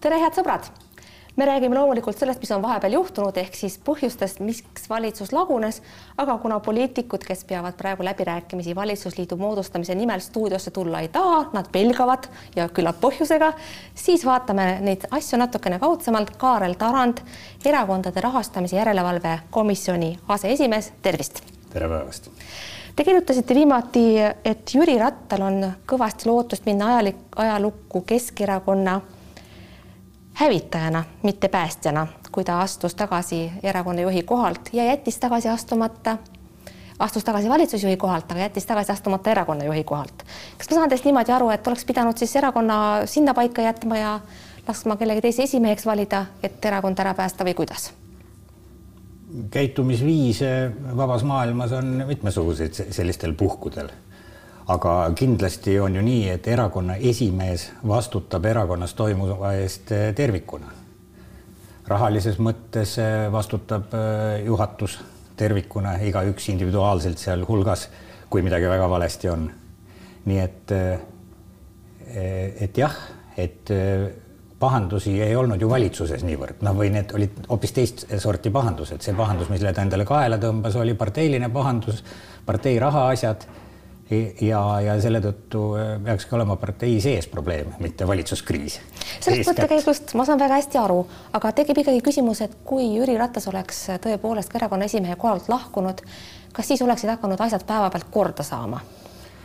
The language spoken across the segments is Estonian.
tere, head sõbrad! me räägime loomulikult sellest, mis on vahepeal juhtunud, ehk siis põhjustest, miks valitsus lagunes, aga kuna poliitikud, kes peavad praegu läbirääkimisi valitsusliidu moodustamise nimel stuudiosse tulla ei taha, nad pelgavad ja küllap põhjusega, siis vaatame neid asju natukene kaudsemalt. Kaarel Tarand, Erakondade Rahastamise Järelevalve Komisjoni aseesimees, tervist! tere päevast! Te kirjutasite viimati, et Jüri Rattal on kõvasti lootust minna ajalik, ajalukku Keskerakonna hävitajana, mitte päästjana, kui ta astus tagasi erakonna juhi kohalt ja jättis tagasi astumata, astus tagasi valitsusjuhi kohalt, aga jättis tagasi astumata erakonna juhi kohalt. kas ma saan teist niimoodi aru, et oleks pidanud siis erakonna sinnapaika jätma ja laskma kellegi teise esimeheks valida, et erakond ära päästa või kuidas? käitumisviise vabas maailmas on mitmesuguseid sellistel puhkudel aga kindlasti on ju nii, et erakonna esimees vastutab erakonnas toimuva eest eh, tervikuna. rahalises mõttes eh, vastutab eh, juhatus tervikuna, igaüks individuaalselt sealhulgas, kui midagi väga valesti on. nii et, et jah, et pahandusi ei olnud ju valitsuses niivõrd, noh, või need olid hoopis teist sorti pahandused, see pahandus, mille ta endale kaela tõmbas, oli parteiline pahandus, partei rahaasjad ja, ja selle tõttu äh, peakski olema partei sees probleem, mitte valitsuskriis. sellest mõttekäigust ma saan väga hästi aru, aga tekib ikkagi küsimus, et kui Jüri Ratas oleks tõepoolest ka erakonna esimehe kohalt lahkunud, kas siis oleksid hakanud asjad päevapealt korda saama?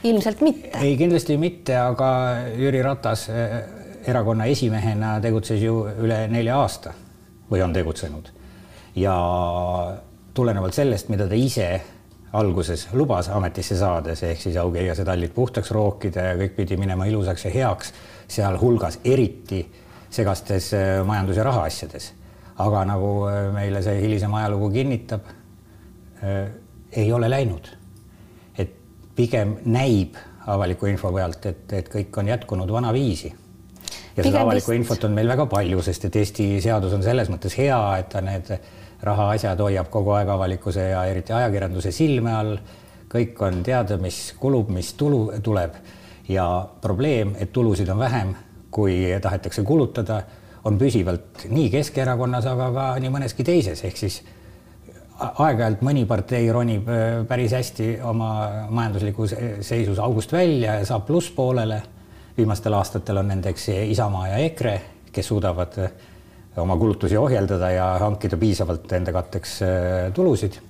ilmselt mitte. ei, kindlasti mitte, aga Jüri Ratas äh, erakonna esimehena tegutses ju üle nelja aasta või on tegutsenud ja tulenevalt sellest, mida ta ise alguses lubas ametisse saades, ehk siis Augeiase tallid puhtaks rookida ja kõik pidi minema ilusaks ja heaks, sealhulgas eriti segastes äh, majandus- ja rahaasjades. aga nagu äh, meile see hilisem ajalugu kinnitab äh,, ei ole läinud. et pigem näib avaliku info pealt, et, et kõik on jätkunud vanaviisi ja seda avalikku vist... infot on meil väga palju, sest et Eesti seadus on selles mõttes hea, et ta need rahaasjad hoiab kogu aeg avalikkuse ja eriti ajakirjanduse silme all. kõik on teada, mis kulub, mis tulu tuleb ja probleem, et tulusid on vähem, kui tahetakse kulutada, on püsivalt nii Keskerakonnas, aga ka nii mõneski teises, ehk siis aeg-ajalt mõni partei ronib äh, päris hästi oma majanduslikus seisus august välja ja saab plusspoolele. viimastel aastatel on nendeks Isamaa ja EKRE, kes suudavad oma kulutusi ohjeldada ja hankida piisavalt enda katteks äh, tulusid.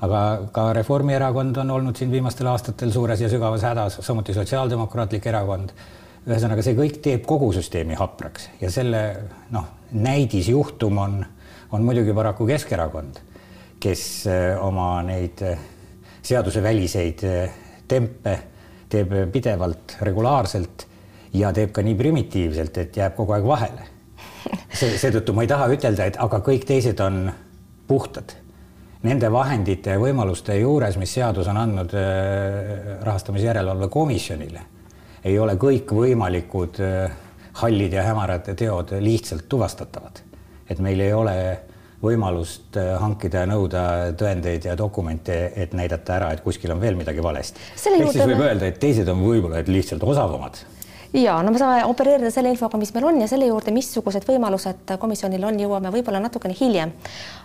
aga ka Reformierakond on olnud siin viimastel aastatel suures ja sügavas hädas, samuti Sotsiaaldemokraatlik Erakond. ühesõnaga, see kõik teeb kogu süsteemi hapraks ja selle noh, näidisjuhtum on, on muidugi paraku Keskerakond, kes äh, oma neid äh, seaduseväliseid tempe teeb pidevalt, regulaarselt ja teeb ka nii primitiivselt, et jääb kogu aeg vahele see, seetõttu ma ei taha ütelda, et aga kõik teised on puhtad. Nende vahendite ja võimaluste juures, mis seadus on andnud äh, rahastamise järelevalve komisjonile, ei ole kõikvõimalikud äh, hallid ja hämarad teod lihtsalt tuvastatavad. et meil ei ole võimalust äh, hankida ja nõuda tõendeid ja dokumente, et näidata ära, et kuskil on veel midagi valesti. ehk siis võib öelda, et teised on võib-olla lihtsalt osavamad ja no me saame opereerida selle infoga, mis meil on ja selle juurde, missugused võimalused komisjonil on, jõuame võib-olla natukene hiljem.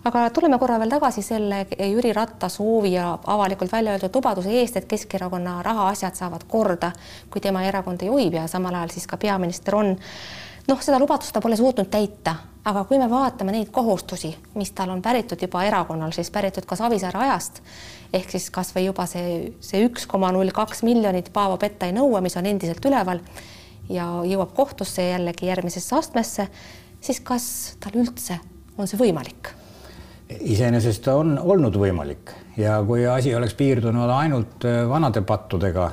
aga tuleme korra veel tagasi selle Jüri Ratta soovi ja avalikult välja öeldud lubaduse eest, et Keskerakonna rahaasjad saavad korda, kui tema erakonda juhib ja samal ajal siis ka peaminister on. noh, seda lubadust ta pole suutnud täita, aga kui me vaatame neid kohustusi, mis tal on päritud juba erakonnal, siis päritud ka Savisaare ajast ehk siis kasvõi juba see, see üks koma null kaks miljonit Paavo Pettai nõue, mis on endiselt üleval ja jõuab kohtusse jällegi järgmisesse astmesse, siis kas tal üldse on see võimalik? iseenesest on olnud võimalik ja kui asi oleks piirdunud ainult äh, vanade pattudega,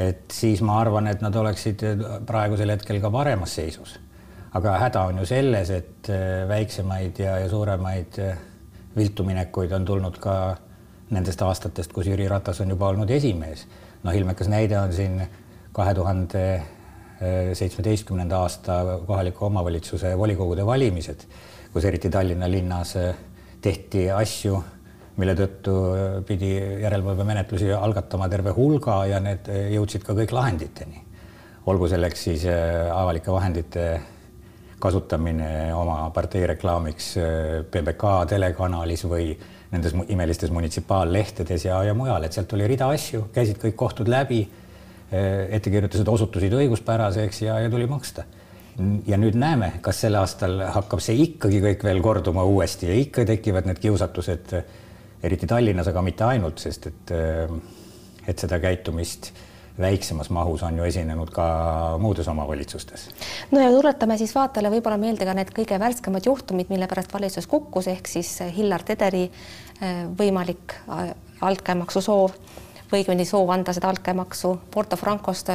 et siis ma arvan, et nad oleksid äh, praegusel hetkel ka paremas seisus. aga häda on ju selles, et äh, väiksemaid ja, ja suuremaid viltuminekuid on tulnud ka nendest aastatest, kus Jüri Ratas on juba olnud esimees. noh, ilmekas näide on siin kahe tuhande seitsmeteistkümnenda aasta kohaliku omavalitsuse volikogude valimised, kus eriti Tallinna linnas eh, tehti asju, mille tõttu eh, pidi järelevalvemenetlusi algatama terve hulga ja need eh, jõudsid ka kõik lahenditeni. olgu selleks siis avalike vahendite kasutamine oma partei reklaamiks PBK telekanalis või nendes imelistes munitsipaallehtedes ja, ja mujal, et sealt oli rida asju, käisid kõik kohtud läbi, ettekirjutused osutusid õiguspäraseks ja, ja tuli maksta. ja nüüd näeme, kas sel aastal hakkab see ikkagi kõik veel korduma uuesti ja ikka tekivad need kiusatused, eriti Tallinnas, aga mitte ainult, sest et, et seda käitumist väiksemas mahus on ju esinenud ka muudes omavalitsustes. no ja tuletame siis vaatajale võib-olla meelde ka need kõige värskemad juhtumid, mille pärast valitsus kukkus, ehk siis Hillar Tederi eh, võimalik eh, altkäemaksu soov või õigemini soov anda seda altkäemaksu Porto Francost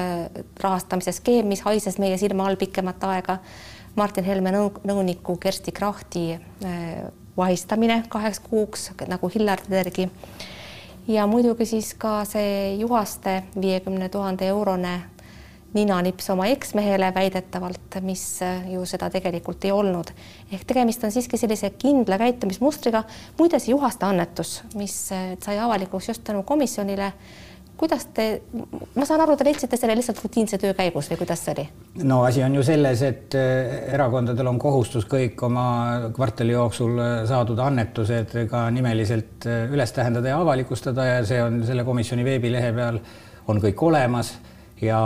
rahastamise skeem, mis haises meie silma all pikemat aega. Martin Helme nõu nõuniku Kersti Krahti vahistamine kaheks kuuks nagu Hillar Tedergi ja muidugi siis ka see Juhaste viiekümne tuhande eurone ninanips oma eksmehele väidetavalt, mis ju seda tegelikult ei olnud. ehk tegemist on siiski sellise kindla käitumismustriga. muide, see Juhaste annetus, mis sai avalikuks just tänu komisjonile kuidas te, ma saan aru, te leidsite selle lihtsalt rutiinse töö käigus või kuidas see oli? no asi on ju selles, et eh, erakondadel on kohustus kõik oma kvartali jooksul saadud annetused ka nimeliselt üles tähendada ja avalikustada ja see on selle komisjoni veebilehe peal on kõik olemas ja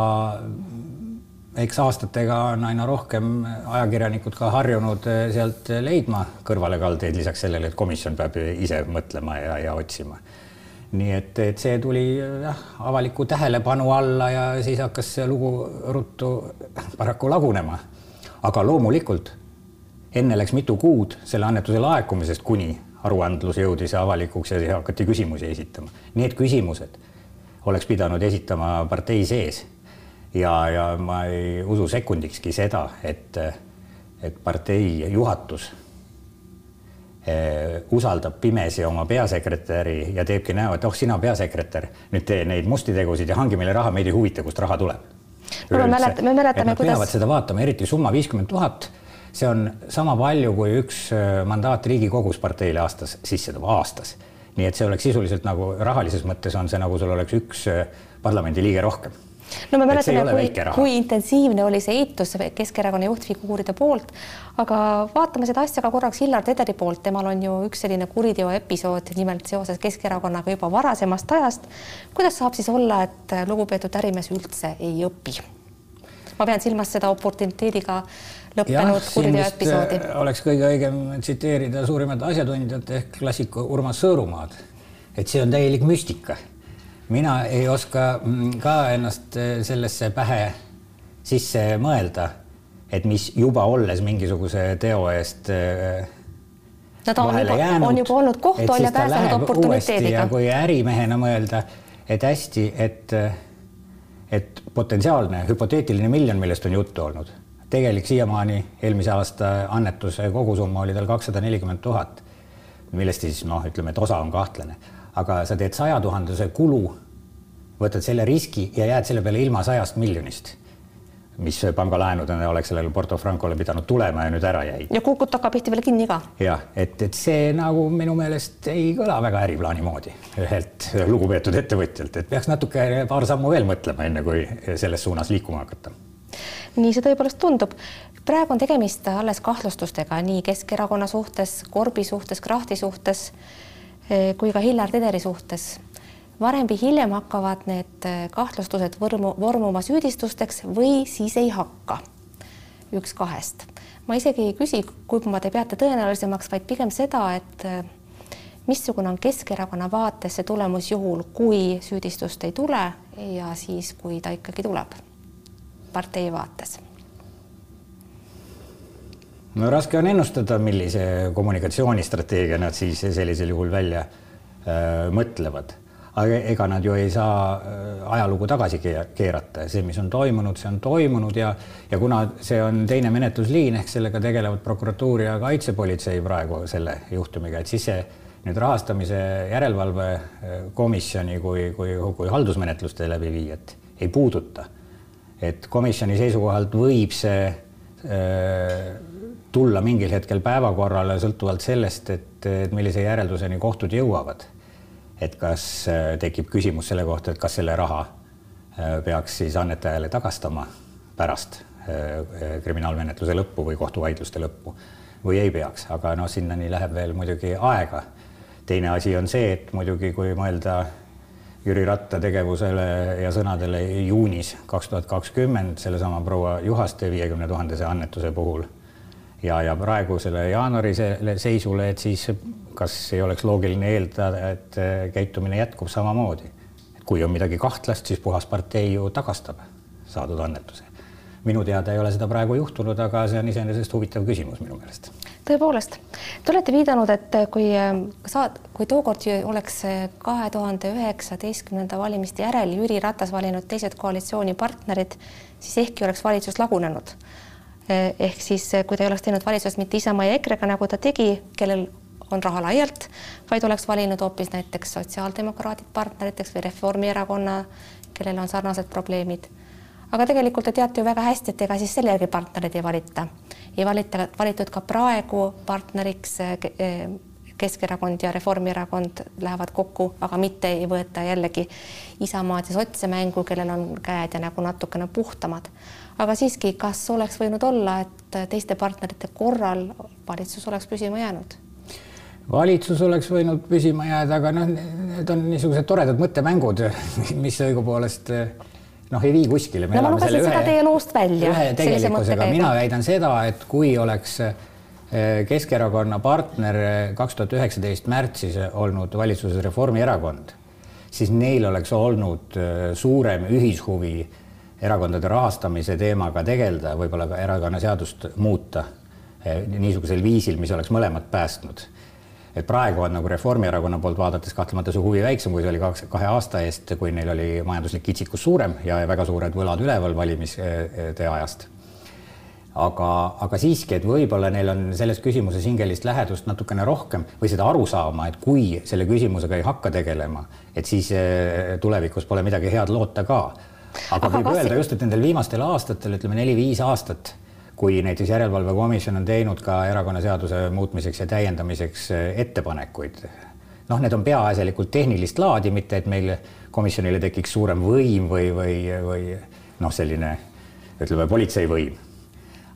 eks aastatega on aina rohkem ajakirjanikud ka harjunud sealt leidma kõrvalekaldeid lisaks sellele, et komisjon peab ise mõtlema ja, ja otsima nii et, et see tuli jah, avaliku tähelepanu alla ja siis hakkas see lugu ruttu paraku lagunema. aga loomulikult enne läks mitu kuud selle annetuse laekumisest, kuni aruandlus jõudis avalikuks ja siis hakati küsimusi esitama. Need küsimused oleks pidanud esitama partei sees ja, ja ma ei usu sekundikski seda, et, et partei juhatus Eh, usaldab pimesi oma peasekretäri ja teebki näo, et oh, sina peasekretär, nüüd tee neid musti tegusid ja hangi meile raha, meid ei huvita, kust raha tuleb. no me mäletame, me mäletame, kuidas. peavad seda vaatama, eriti summa viiskümmend tuhat. see on sama palju, kui üks äh, mandaat Riigikogus parteile aastas sisse toob, aastas. Nii et see oleks sisuliselt nagu rahalises mõttes on see nagu sul oleks üks äh, parlamendiliige rohkem no me mäletame, kui, kui intensiivne oli see eitus Keskerakonna juhtfiguuride poolt, aga vaatame seda asja ka korraks Hillar Tederi poolt, temal on ju üks selline kuriteoepisood nimelt seoses Keskerakonnaga juba varasemast ajast. kuidas saab siis olla, et lugupeetud ärimees üldse ei õpi? ma pean silmas seda oportuniteediga lõppenud kuriteoepisoodi. Äh, oleks kõige õigem tsiteerida suurimat asjatundjat ehk klassiku Urmas Sõõrumaad, et see on täielik müstika mina ei oska mm, ka ennast äh, sellesse pähe sisse mõelda, et mis juba olles mingisuguse teo eest äh, no ta on juba, on juba olnud kohtu all ja pääsenud oportuniteediga. kui ärimehena mõelda, et hästi, et, et potentsiaalne hüpoteetiline miljon, millest on juttu olnud, tegelik siiamaani eelmise aasta annetuse kogusumma oli tal kakssada nelikümmend tuhat, millest siis noh, ütleme, et osa on kahtlane aga sa teed saja tuhandese kulu, võtad selle riski ja jääd selle peale ilma sajast miljonist mis pangalaenudena oleks sellele Porto Francole pidanud tulema ja nüüd ära jäid. ja kukub tagapihti veel kinni ka. jah, et, et see nagu minu meelest ei kõla väga äriplaani moodi ühelt lugupeetud ettevõtjalt, et peaks natuke paar sammu veel mõtlema, enne kui selles suunas liikuma hakata. Nii see tõepoolest tundub. praegu on tegemist alles kahtlustustega nii Keskerakonna suhtes, Korbi suhtes, Krahti suhtes Eh, kui ka Hillar Tederi suhtes. varem või hiljem hakkavad need eh, kahtlustused vormu, vormuma süüdistusteks või siis ei hakka. üks kahest. ma isegi ei küsi, kumba te peate tõenäolisemaks, vaid pigem seda, et eh, missugune on Keskerakonna vaates see tulemus juhul, kui süüdistust ei tule ja siis, kui ta ikkagi tuleb partei vaates no raske on ennustada, millise kommunikatsioonistrateegia nad siis sellisel juhul välja äh, mõtlevad. aga ega nad ju ei saa äh, ajalugu tagasi keerata, see, mis on toimunud, see on toimunud ja ja kuna see on teine menetlusliin ehk sellega tegelevad prokuratuur ja kaitsepolitsei praegu selle juhtumiga, et siis see nüüd rahastamise järelevalve äh, komisjoni kui, kui, kui haldusmenetluste läbiviijat ei puuduta. Et komisjoni seisukohalt võib see äh, tulla mingil hetkel päevakorrale sõltuvalt sellest, et, et millise järelduseni kohtud jõuavad. et kas äh, tekib küsimus selle kohta, et kas selle raha äh, peaks siis annetajale tagastama pärast kriminaalmenetluse lõppu või kohtuvaidluste lõppu või ei peaks, aga noh, sinnani läheb veel muidugi aega. teine asi on see, et muidugi kui mõelda Jüri Ratta tegevusele ja sõnadele juunis kaks tuhat kakskümmend sellesama proua Juhaste viiekümne tuhandese annetuse puhul ja, ja praegusele jaanuari seisule, et siis kas ei oleks loogiline eeldada, et käitumine jätkub samamoodi. kui on midagi kahtlast, siis puhas partei ju tagastab saadud annetuse. minu teada ei ole seda praegu juhtunud, aga see on iseenesest huvitav küsimus minu meelest. Tõepoolest, te olete viidanud, et kui saad, kui tookord oleks kahe tuhande üheksateistkümnenda valimiste järel Jüri Ratas valinud teised koalitsioonipartnerid, siis ehkki oleks valitsus lagunenud ehk siis kui ta ei oleks teinud valitsust mitte Isamaa ja EKRE-ga, nagu ta tegi, kellel on raha laialt, vaid oleks valinud hoopis näiteks sotsiaaldemokraadid partneriteks või Reformierakonna, kellel on sarnased probleemid. Aga tegelikult te teate ju väga hästi, et ega siis selle järgi partnereid ei valita. ei valita, valitud ka praegu partneriks eh, Keskerakond ja Reformierakond lähevad kokku, aga mitte ei võeta jällegi Isamaad ja sotse mängu, kellel on käed ja nägu natukene puhtamad. aga siiski, kas oleks võinud olla, et teiste partnerite korral valitsus oleks püsima jäänud? valitsus oleks võinud püsima jääda, aga noh, need on niisugused toredad mõttemängud, mis õigupoolest noh, ei vii kuskile. no ma lugesin seda ühe, teie loost välja. ühe tegelikkusega, mina väidan seda, et kui oleks eh, Keskerakonna partner kaks tuhat üheksateist märtsis olnud valitsuses Reformierakond, siis neil oleks olnud eh, suurem ühishuvi erakondade rahastamise teemaga tegeleda, võib-olla ka erakonnaseadust muuta eh, niisugusel viisil, mis oleks mõlemad päästnud et praegu on nagu Reformierakonna poolt vaadates kahtlemata see huvi väiksem, kui see oli kaks, kahe aasta eest, kui neil oli majanduslik kitsikus suurem ja väga suured võlad üleval valimiste ajast. aga, aga siiski, et võib-olla neil on selles küsimuses hingelist lähedust natukene rohkem või seda arusaama, et kui selle küsimusega ei hakka tegelema, et siis eh, tulevikus pole midagi head loota ka. aga, aga võib kas... öelda just, et nendel viimastel aastatel, ütleme neli-viis aastat kui näiteks Järelevalvekomisjon on teinud ka erakonnaseaduse muutmiseks ja täiendamiseks eh, ettepanekuid, noh, need on peaasjalikult tehnilist laadi, mitte et meil komisjonile tekiks suurem võim või, või, või noh, selline ütleme, politseivõim.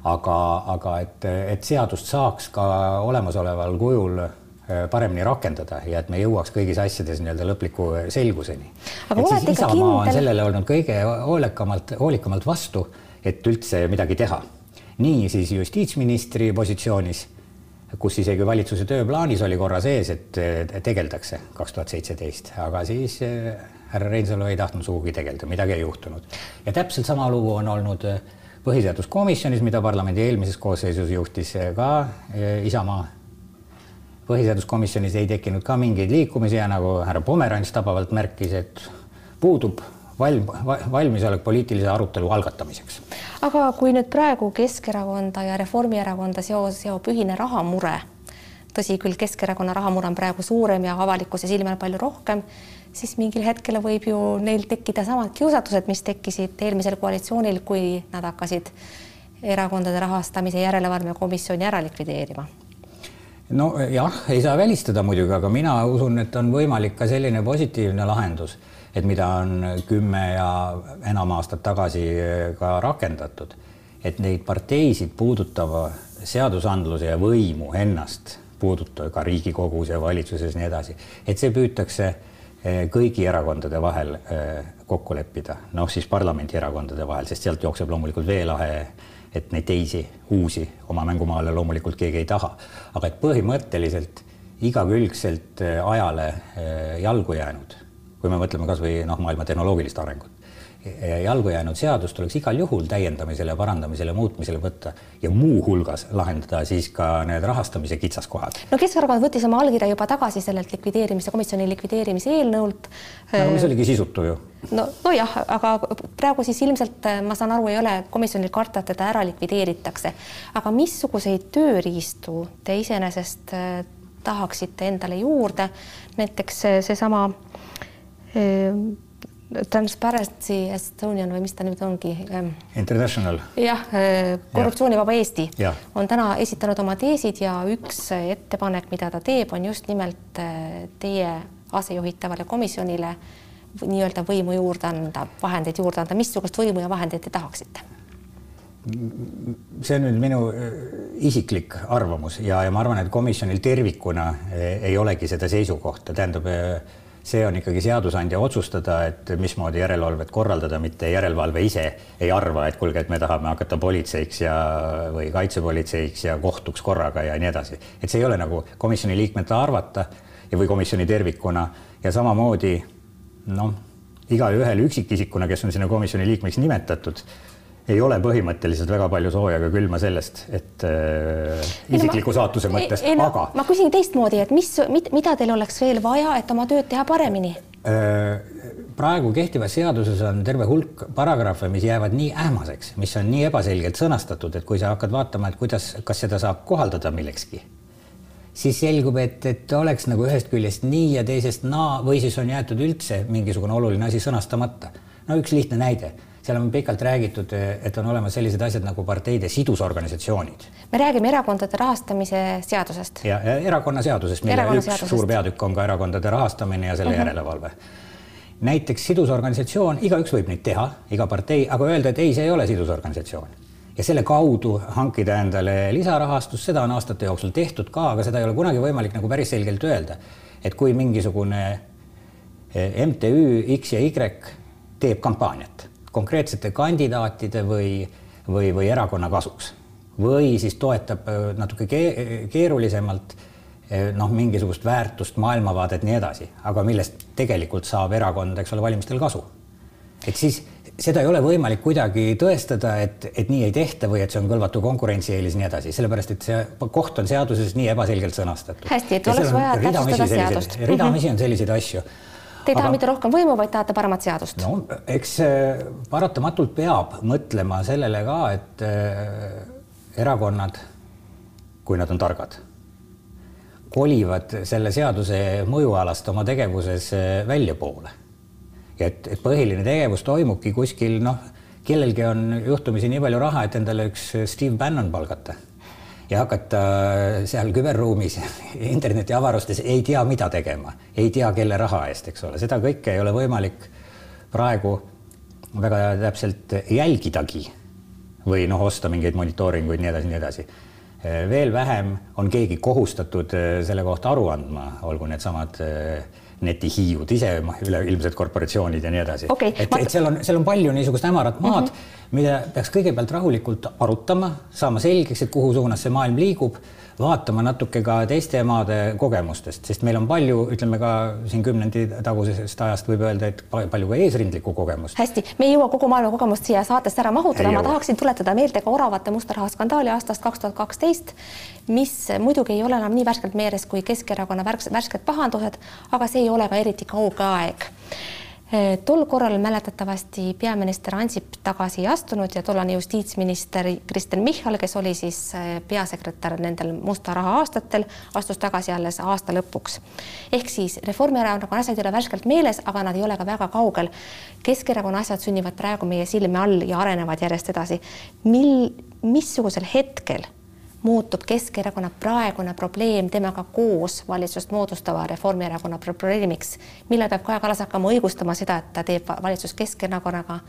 aga, aga et, et seadust saaks ka olemasoleval kujul eh, paremini rakendada ja et me jõuaks kõigis asjades nii-öelda lõpliku selguseni. et siis Isamaa kindel... sellele olnud kõige hoolekamalt, hoolikamalt vastu, et üldse midagi teha nii siis justiitsministri positsioonis, kus isegi valitsuse tööplaanis oli korra sees, et tegeldakse kaks tuhat seitseteist, aga siis eh, härra Reinsalu ei tahtnud sugugi tegeleda, midagi ei juhtunud. ja täpselt sama lugu on olnud eh, põhiseaduskomisjonis, mida parlamendi eelmises koosseisus juhtis eh, ka Isamaa. põhiseaduskomisjonis ei tekkinud ka mingeid liikumisi ja nagu härra Pomerants tabavalt märkis, et puudub valm, valmisolek poliitilise arutelu algatamiseks. Aga kui nüüd praegu Keskerakonda ja Reformierakonda seos, seob ühine rahamure, tõsi küll, Keskerakonna rahamure on praegu suurem ja avalikkuse silme all palju rohkem, siis mingil hetkel võib ju neil tekkida samad kiusatused, mis tekkisid eelmisel koalitsioonil, kui nad hakkasid erakondade rahastamise järelevalve komisjoni ära likvideerima. Nojah, ei saa välistada muidugi, aga mina usun, et on võimalik ka selline positiivne lahendus et mida on kümme ja enam aastat tagasi ka rakendatud, et neid parteisid puudutava seadusandluse ja võimu ennast puudutav ka Riigikogus ja valitsuses nii edasi, et see püütakse eh, kõigi erakondade vahel eh, kokku leppida, noh siis parlamendierakondade vahel, sest sealt jookseb loomulikult veelahe, et neid teisi uusi oma mängumaale loomulikult keegi ei taha, aga et põhimõtteliselt igakülgselt eh, ajale jalgu jäänud kui me mõtleme kasvõi noh, maailma tehnoloogilist arengut jalgu jäänud seadust tuleks igal juhul täiendamisele, parandamisele, muutmisele võtta ja muuhulgas lahendada siis ka need rahastamise kitsaskohad. no Keskerakond võttis oma allkirja juba tagasi sellelt likvideerimise, komisjoni likvideerimise eelnõult. no mis oligi sisutu ju. no, nojah, aga praegu siis ilmselt ma saan aru, ei ole komisjonil karta, et teda ära likvideeritakse. aga missuguseid tööriistu te iseenesest eh, tahaksite endale juurde, näiteks seesama Ehm, Transparency Estonian või mis ta nüüd ongi? Ehm, International. jah, eh, korruptsioonivaba Eesti ja. on täna esitanud oma teesid ja üks ettepanek, mida ta teeb, on just nimelt teie asejuhitavale komisjonile nii-öelda võimu juurde anda, vahendeid juurde anda, missugust võimu ja vahendeid te tahaksite? see on nüüd minu isiklik arvamus ja, ja ma arvan, et komisjonil tervikuna ei olegi seda seisukohta, tähendab, äh, see on ikkagi seadusandja otsustada, et mismoodi järelevalvet korraldada, mitte järelevalve ise ei arva, et kuulge, et me tahame hakata politseiks ja, või kaitsepolitseiks ja kohtuks korraga ja nii edasi. et see ei ole nagu komisjoni liikmete arvata ja, või komisjoni tervikuna ja samamoodi noh, igaühel üksikisikuna, kes on sinna komisjoni liikmeks nimetatud ei ole põhimõtteliselt väga palju sooja ega külma sellest, et äh, isikliku saatuse mõttes, aga. ma küsin teistmoodi, et mis, mida teil oleks veel vaja, et oma tööd teha paremini äh,? praegu kehtivas seaduses on terve hulk paragrahve, mis jäävad nii ähmaseks, mis on nii ebaselgelt sõnastatud, et kui sa hakkad vaatama, et kuidas, kas seda saab kohaldada millekski, siis selgub, et, et oleks nagu ühest küljest nii ja teisest naa või siis on jäetud üldse mingisugune oluline asi sõnastamata. no üks lihtne näide seal on pikalt räägitud, et on olemas sellised asjad nagu parteide sidusorganisatsioonid. me räägime erakondade rahastamise seadusest. ja, erakonnaseadusest, mille Erakonna üks seadusest. suur peatükk on ka erakondade rahastamine ja selle uh mhm. -huh. järelevalve. näiteks sidusorganisatsioon, igaüks võib neid teha, iga partei, aga öelda, et ei, see ei ole sidusorganisatsioon ja selle kaudu hankida endale lisarahastust, seda on aastate jooksul tehtud ka, aga seda ei ole kunagi võimalik nagu päris selgelt öelda. et kui mingisugune eh, MTÜ X ja Y teeb kampaaniat konkreetsete kandidaatide või, või, või erakonna kasuks või siis toetab äh, natuke keerulisemalt äh, noh, mingisugust väärtust, maailmavaadet, nii edasi, aga millest tegelikult saab erakond, eks ole, valimistel kasu. et siis seda ei ole võimalik kuidagi tõestada, et, et nii ei tehta või et see on kõlvatu konkurentsieelis, nii edasi, sellepärast et see koht on seaduses nii ebaselgelt sõnastatud. hästi, et oleks vaja täpsustada seadust. ridamisi on selliseid asju Te ei taha mitte rohkem võimu, vaid tahate paremat seadust? no eks paratamatult peab mõtlema sellele ka, et äh, erakonnad, kui nad on targad, kolivad selle seaduse mõjualast oma tegevuses äh, väljapoole. ja et, et põhiline tegevus toimubki kuskil noh, kellelgi on juhtumisi nii palju raha, et endale üks Steve Bannon palgata ja hakata seal küberruumis internetiavarustes ei tea, mida tegema, ei tea, kelle raha eest, eks ole, seda kõike ei ole võimalik praegu väga täpselt jälgidagi või noh, osta mingeid monitooringuid, nii edasi, nii edasi. veel vähem on keegi kohustatud selle kohta aru andma, olgu needsamad äh, netihiiud ise, üleilmsed korporatsioonid ja nii edasi okay,. et ma..., et seal on, seal on palju niisugust hämarat maad mm, -hmm. mida peaks kõigepealt rahulikult arutama, saama selgeks, et kuhu suunas see maailm liigub vaatama natuke ka teiste maade kogemustest, sest meil on palju, ütleme ka siin kümnendi tagusest ajast võib öelda, et palju ka eesrindlikku kogemust. hästi, me ei jõua kogu maailma kogemust siia saatesse ära mahutada, ma tahaksin tuletada meelde ka oravate musta raha skandaali aastast kaks tuhat kaksteist, mis muidugi ei ole enam nii värskelt meeles kui Keskerakonna värsked pahandused, aga see ei ole ka eriti kauge aeg tol korral mäletatavasti peaminister Ansip tagasi ei astunud ja tollane justiitsminister Kristen Michal, kes oli siis eh, peasekretär nendel musta raha aastatel, astus tagasi alles aasta lõpuks. ehk siis Reformierakonna asjad ei ole värskelt meeles, aga nad ei ole ka väga kaugel. Keskerakonna asjad sünnivad praegu meie silme all ja arenevad järjest edasi. mil, missugusel hetkel muutub Keskerakonna praegune probleem temaga koos valitsust moodustava Reformierakonna probleemiks, millal peab Kaja Kallas hakkama õigustama seda, et ta teeb valitsust Keskerakonnaga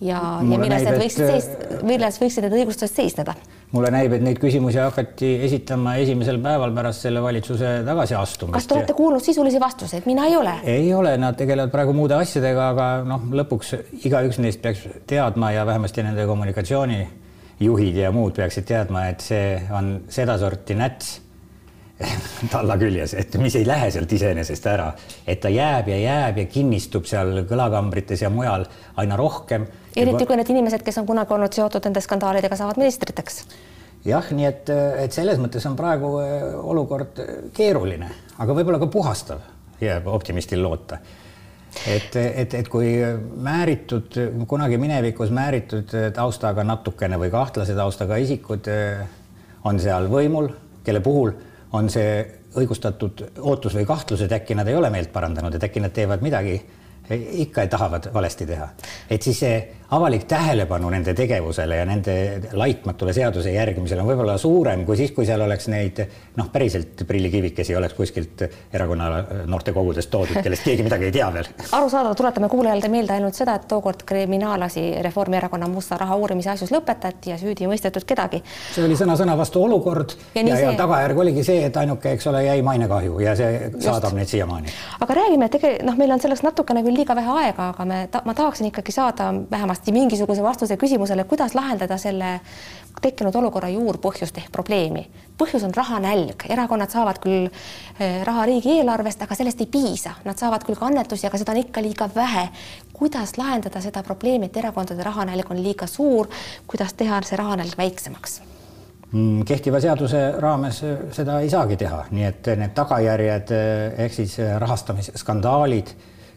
ja, ja milles need võiksid seis, milles võiksid need õigustused seisneda? mulle näib, et neid küsimusi hakati esitama esimesel päeval pärast selle valitsuse tagasiastumist. kas te olete kuulnud sisulisi vastuseid? mina ei ole. ei ole, nad tegelevad praegu muude asjadega, aga noh, lõpuks igaüks neist peaks teadma ja vähemasti nende kommunikatsiooni juhid ja muud peaksid teadma, et see on sedasorti näts talla küljes, et mis ei lähe sealt iseenesest ära, et ta jääb ja jääb ja kinnistub seal kõlakambrites ja mujal aina rohkem. eriti kui need inimesed, kes on kunagi olnud seotud nende skandaalidega, saavad ministriteks. jah, nii et, et selles mõttes on praegu äh, olukord keeruline, aga võib-olla ka puhastav, jääb optimistil loota et, et, et kui määritud, kunagi minevikus määritud taustaga natukene või kahtlase taustaga isikud eh, on seal võimul, kelle puhul on see õigustatud ootus või kahtlus, et äkki nad ei ole meelt parandanud, et äkki nad teevad midagi ikka tahavad valesti teha, et siis see avalik tähelepanu nende tegevusele ja nende laitmatule seaduse järgimisele on võib-olla suurem kui siis, kui seal oleks neid noh, päriselt prillikivikesi oleks kuskilt erakonna noortekogudest toodud, kellest keegi midagi ei tea veel. arusaadav, tuletame kuulajale meelde ainult seda, et tookord kriminaalasi Reformierakonna musta raha uurimise asjus lõpetati ja süüdi ei mõistetud kedagi. see oli sõna-sõna vastu olukord ja, ja, see... ja tagajärg oligi see, et ainuke, eks ole, jäi mainekahju ja see Just. saadab neid siiamaani. aga räägime tegelikult, noh, meil on selleks natukene küll liiga vähe aega, aga me ta,, ma tahaksin ikkagi saada vähemasti mingisuguse vastuse küsimusele, kuidas lahendada selle tekkinud olukorra juurpõhjust ehk probleemi. põhjus on rahanälg, erakonnad saavad küll eh, raha riigieelarvest, aga sellest ei piisa, nad saavad küll ka annetusi, aga seda on ikka liiga vähe. kuidas lahendada seda probleemi, et erakondade rahanälg on liiga suur, kuidas teha see rahanälg väiksemaks? Mm, kehtiva seaduse raames eh, seda ei saagi teha, nii et need tagajärjed eh, ehk siis rahastamisskandaalid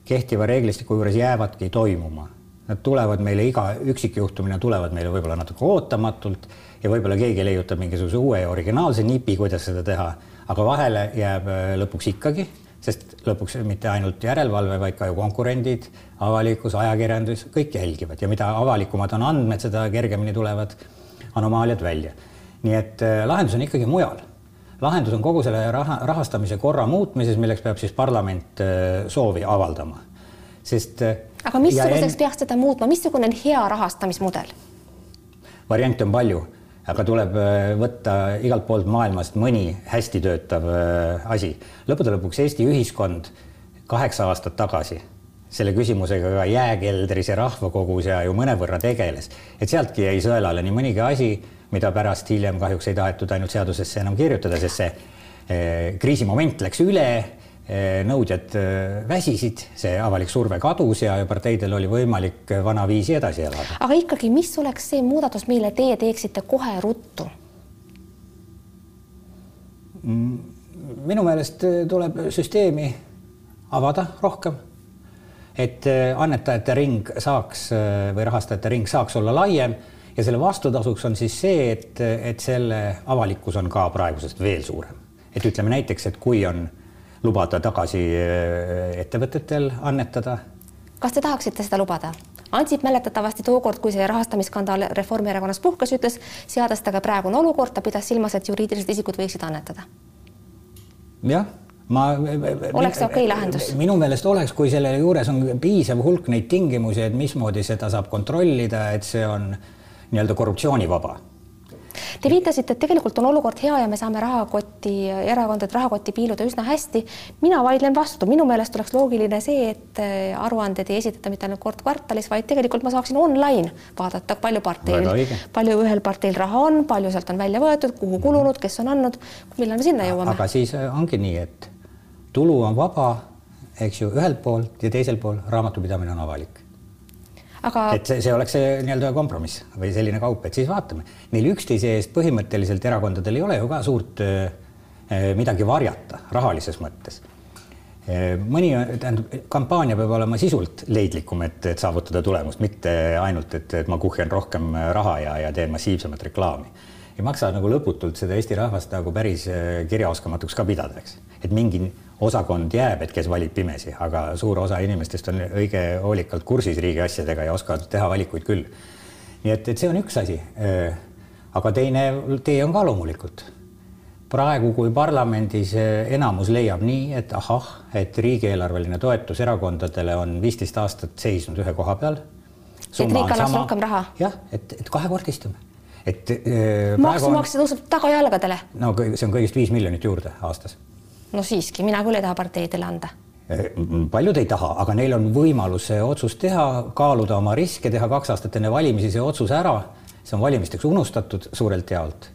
kehtiva reeglistiku juures jäävadki toimuma. Nad tulevad meile iga üksikjuhtumina tulevad meile võib-olla natuke ootamatult ja võib-olla keegi leiutab mingisuguse uue ja originaalse nipi, kuidas seda teha, aga vahele jääb äh, lõpuks ikkagi, sest lõpuks mitte ainult järelevalve, vaid ka ju konkurendid, avalikkus, ajakirjandus, kõik jälgivad ja mida avalikumad on andmed, seda kergemini tulevad anomaaliad välja. nii et äh, lahendus on ikkagi mujal lahendus on kogu selle raha, rahastamise korra muutmises, milleks peab siis parlament äh, soovi avaldama, sest. Äh, aga missuguseks en... peaks seda muutma, missugune on hea rahastamismudel? variante on palju, aga tuleb äh, võtta igalt poolt maailmast mõni hästi töötav asi. lõppude lõpuks Eesti ühiskond kaheksa aastat tagasi selle küsimusega ka jääkeldris ja rahvakogus ja ju mõnevõrra tegeles, et sealtki jäi sõelale nii mõnigi asi mida pärast hiljem kahjuks ei tahetud ainult seadusesse enam kirjutada, sest see eh, kriisimoment läks üle, eh, nõudjad eh, väsisid, see avalik surve kadus ja parteidel oli võimalik vanaviisi edasi elada. aga ikkagi, mis oleks see muudatus, mille teie teeksite kohe ruttu? Mm, minu meelest tuleb süsteemi avada rohkem, et annetajate ring saaks või rahastajate ring saaks olla laiem ja selle vastutasuks on siis see, et, et selle avalikkus on ka praegusest veel suurem. et ütleme näiteks, et kui on lubada tagasi äh, ettevõtetel annetada. kas te tahaksite seda lubada? Ansip mäletatavasti tookord, kui see rahastamisskandaal Reformierakonnas puhkes, ütles, seadestage praegune olukord, ta pidas silmas, et juriidilised isikud võiksid annetada. jah ma. oleks okei okay lahendus? minu meelest oleks, kui selle juures on piisav hulk neid tingimusi, et mismoodi seda saab kontrollida, et see on nii-öelda korruptsioonivaba. Te viitasite, et tegelikult on olukord hea ja me saame rahakotti, erakondade rahakotti piiluda üsna hästi. mina vaidlen vastu, minu meelest oleks loogiline see, et äh, aruanded ei esitata mitte ainult kord kvartalis, vaid tegelikult ma saaksin online vaadata, palju parteil, palju ühel parteil raha on, palju sealt on välja võetud, kuhu kulunud, kes on andnud, millal me sinna jõuame. aga siis äh, ongi nii, et tulu on vaba, eks ju, ühelt poolt ja teiselt pool raamatupidamine on avalik aga. et see, see oleks see nii-öelda kompromiss või selline kaup, et siis vaatame, neil üksteise eest põhimõtteliselt erakondadel ei ole ju ka suurt äh, midagi varjata rahalises mõttes äh, mõni, tähendab, kampaania peab olema sisult leidlikum, et, et saavutada tulemust, mitte ainult, et, et ma kuhjan rohkem raha ja, ja teen massiivsemat reklaami. ei maksa nagu lõputult seda Eesti rahvast nagu päris kirjaoskamatuks ka pidada, eks, et mingi osakond jääb, et kes valib pimesi, aga suur osa inimestest on õige hoolikalt kursis riigi asjadega ja oskavad teha valikuid küll. nii et, et see on üks asi. Äh, aga teine tee on ka loomulikult. praegu, kui parlamendis äh, enamus leiab nii, et ahah, et riigieelarveline toetus erakondadele on viisteist aastat seisnud ühe koha peal. et riik annaks rohkem raha? jah, et, et kahekordistame et äh, maksumaksja tõuseb tagajalgadele. no see on kõigest viis miljonit juurde aastas no siiski, mina küll ei taha parteidele anda eh, paljud ei taha, aga neil on võimalus see otsus teha, kaaluda oma riske, teha kaks aastat enne valimisi see otsus ära. see on valimisteks unustatud suurelt jaolt.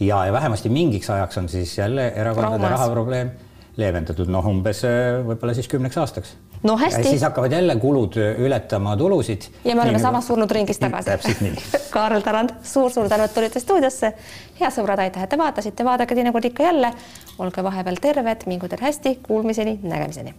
ja, ja vähemasti mingiks ajaks on siis jälle erakondade rahaprobleem leevendatud, noh, umbes eh, võib-olla siis kümneks aastaks no hästi. siis hakkavad jälle kulud ületama tulusid. ja me oleme samas surnud ringis tagasi. täpselt nii Kaarel Tarand suur,, suur-suur tänu, et tulite stuudiosse. head sõbrad, aitäh, et te vaatasite, vaadake teinekord ikka jälle. olge vahepeal terved, mingu teil hästi, kuulmiseni, nägemiseni